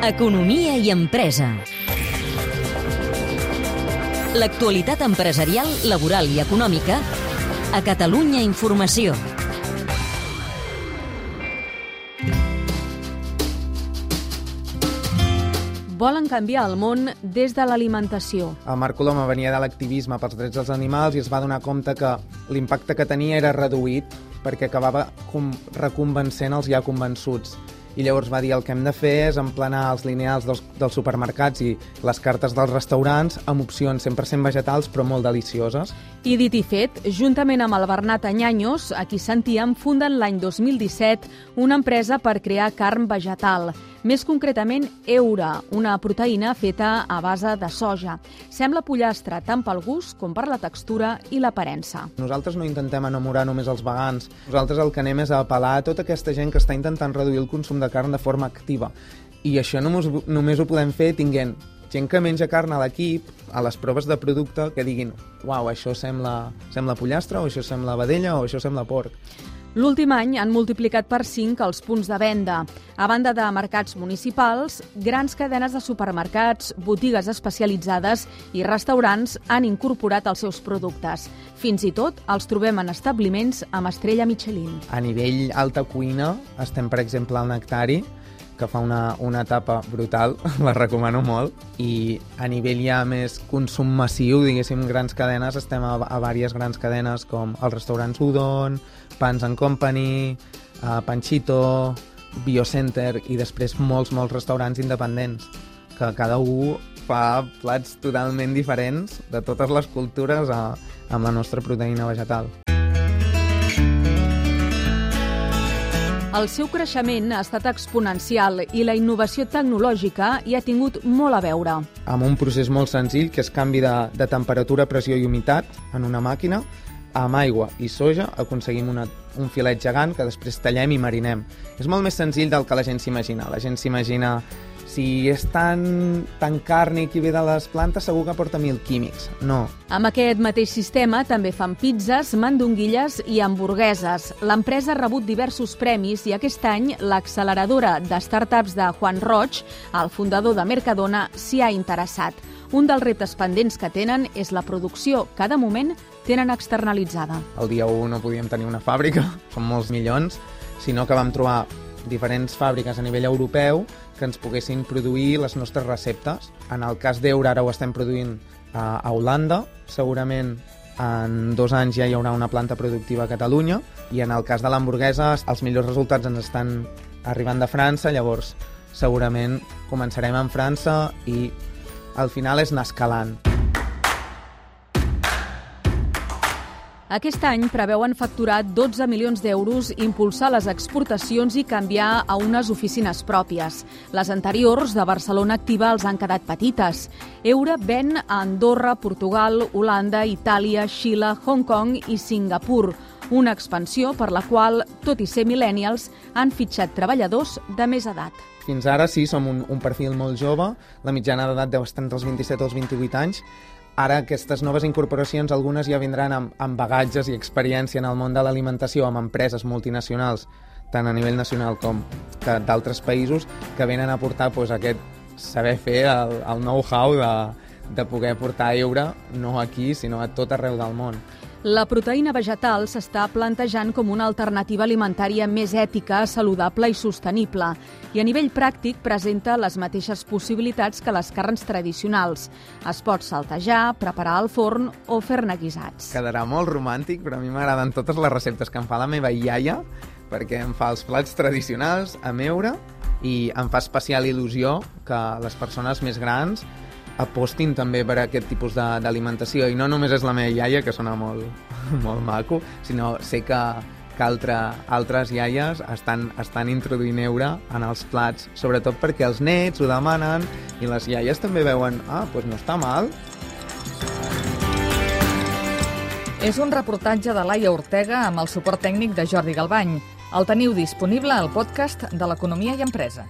Economia i empresa. L'actualitat empresarial, laboral i econòmica a Catalunya Informació. volen canviar el món des de l'alimentació. El Marc Coloma venia de l'activisme pels drets dels animals i es va donar compte que l'impacte que tenia era reduït perquè acabava reconvencent els ja convençuts i llavors va dir el que hem de fer és emplenar els lineals dels, dels supermercats i les cartes dels restaurants amb opcions 100% vegetals però molt delicioses. I dit i fet, juntament amb el Bernat Anyanyos, a qui sentíem, funden l'any 2017 una empresa per crear carn vegetal. Més concretament, Eura, una proteïna feta a base de soja. Sembla pollastre tant pel gust com per la textura i l'aparença. Nosaltres no intentem enamorar només els vegans. Nosaltres el que anem és a apel·lar a tota aquesta gent que està intentant reduir el consum de carn de forma activa. I això només, només ho podem fer tinguent gent que menja carn a l'equip, a les proves de producte, que diguin uau, això sembla, sembla pollastre, o això sembla vedella, o això sembla porc. L'últim any han multiplicat per 5 els punts de venda. A banda de mercats municipals, grans cadenes de supermercats, botigues especialitzades i restaurants han incorporat els seus productes. Fins i tot els trobem en establiments amb estrella Michelin. A nivell alta cuina estem, per exemple, al Nectari, que fa una, una etapa brutal, la recomano molt, i a nivell ja més consum massiu, diguéssim, grans cadenes, estem a, a diverses grans cadenes com els restaurants Udon, Pans and Company, uh, Panchito, Biocenter i després molts, molts restaurants independents que cada un fa plats totalment diferents de totes les cultures a, amb la nostra proteïna vegetal. El seu creixement ha estat exponencial i la innovació tecnològica hi ha tingut molt a veure. Amb un procés molt senzill, que és canvi de, de temperatura, pressió i humitat en una màquina, amb aigua i soja aconseguim una, un filet gegant que després tallem i marinem. És molt més senzill del que la gent s'imagina. La gent s'imagina si és tan, tan càrnic i ve de les plantes, segur que porta mil químics. No. Amb aquest mateix sistema també fan pizzas, mandonguilles i hamburgueses. L'empresa ha rebut diversos premis i aquest any l'acceleradora de startups de Juan Roig, el fundador de Mercadona, s'hi ha interessat. Un dels reptes pendents que tenen és la producció que de moment tenen externalitzada. El dia 1 no podíem tenir una fàbrica, són molts milions, sinó que vam trobar diferents fàbriques a nivell europeu que ens poguessin produir les nostres receptes. En el cas d'Eura ara ho estem produint a, a Holanda, segurament en dos anys ja hi haurà una planta productiva a Catalunya i en el cas de l'hamburguesa els millors resultats ens estan arribant de França, llavors segurament començarem en França i al final és anar escalant. Aquest any preveuen facturar 12 milions d'euros, impulsar les exportacions i canviar a unes oficines pròpies. Les anteriors, de Barcelona Activa, els han quedat petites. Eura ven a Andorra, Portugal, Holanda, Itàlia, Xile, Hong Kong i Singapur, una expansió per la qual, tot i ser millennials, han fitxat treballadors de més edat. Fins ara sí, som un, un perfil molt jove, la mitjana d'edat deu estar entre els 27 i els 28 anys, Ara aquestes noves incorporacions, algunes ja vindran amb, amb bagatges i experiència en el món de l'alimentació, amb empreses multinacionals, tant a nivell nacional com d'altres països, que venen a portar pues, aquest saber fer, el, el know-how de, de poder portar euro no aquí, sinó a tot arreu del món. La proteïna vegetal s'està plantejant com una alternativa alimentària més ètica, saludable i sostenible, i a nivell pràctic presenta les mateixes possibilitats que les carns tradicionals. Es pot saltejar, preparar al forn o fer-ne guisats. Quedarà molt romàntic, però a mi m'agraden totes les receptes que em fa la meva iaia, perquè em fa els plats tradicionals a meure i em fa especial il·lusió que les persones més grans apostin també per aquest tipus d'alimentació i no només és la meva iaia, que sona molt, molt maco, sinó sé que, que altre, altres iaies estan, estan introduint eure en els plats, sobretot perquè els nets ho demanen i les iaies també veuen, ah, doncs no està mal. És un reportatge de Laia Ortega amb el suport tècnic de Jordi Galbany. El teniu disponible al podcast de l'Economia i Empresa.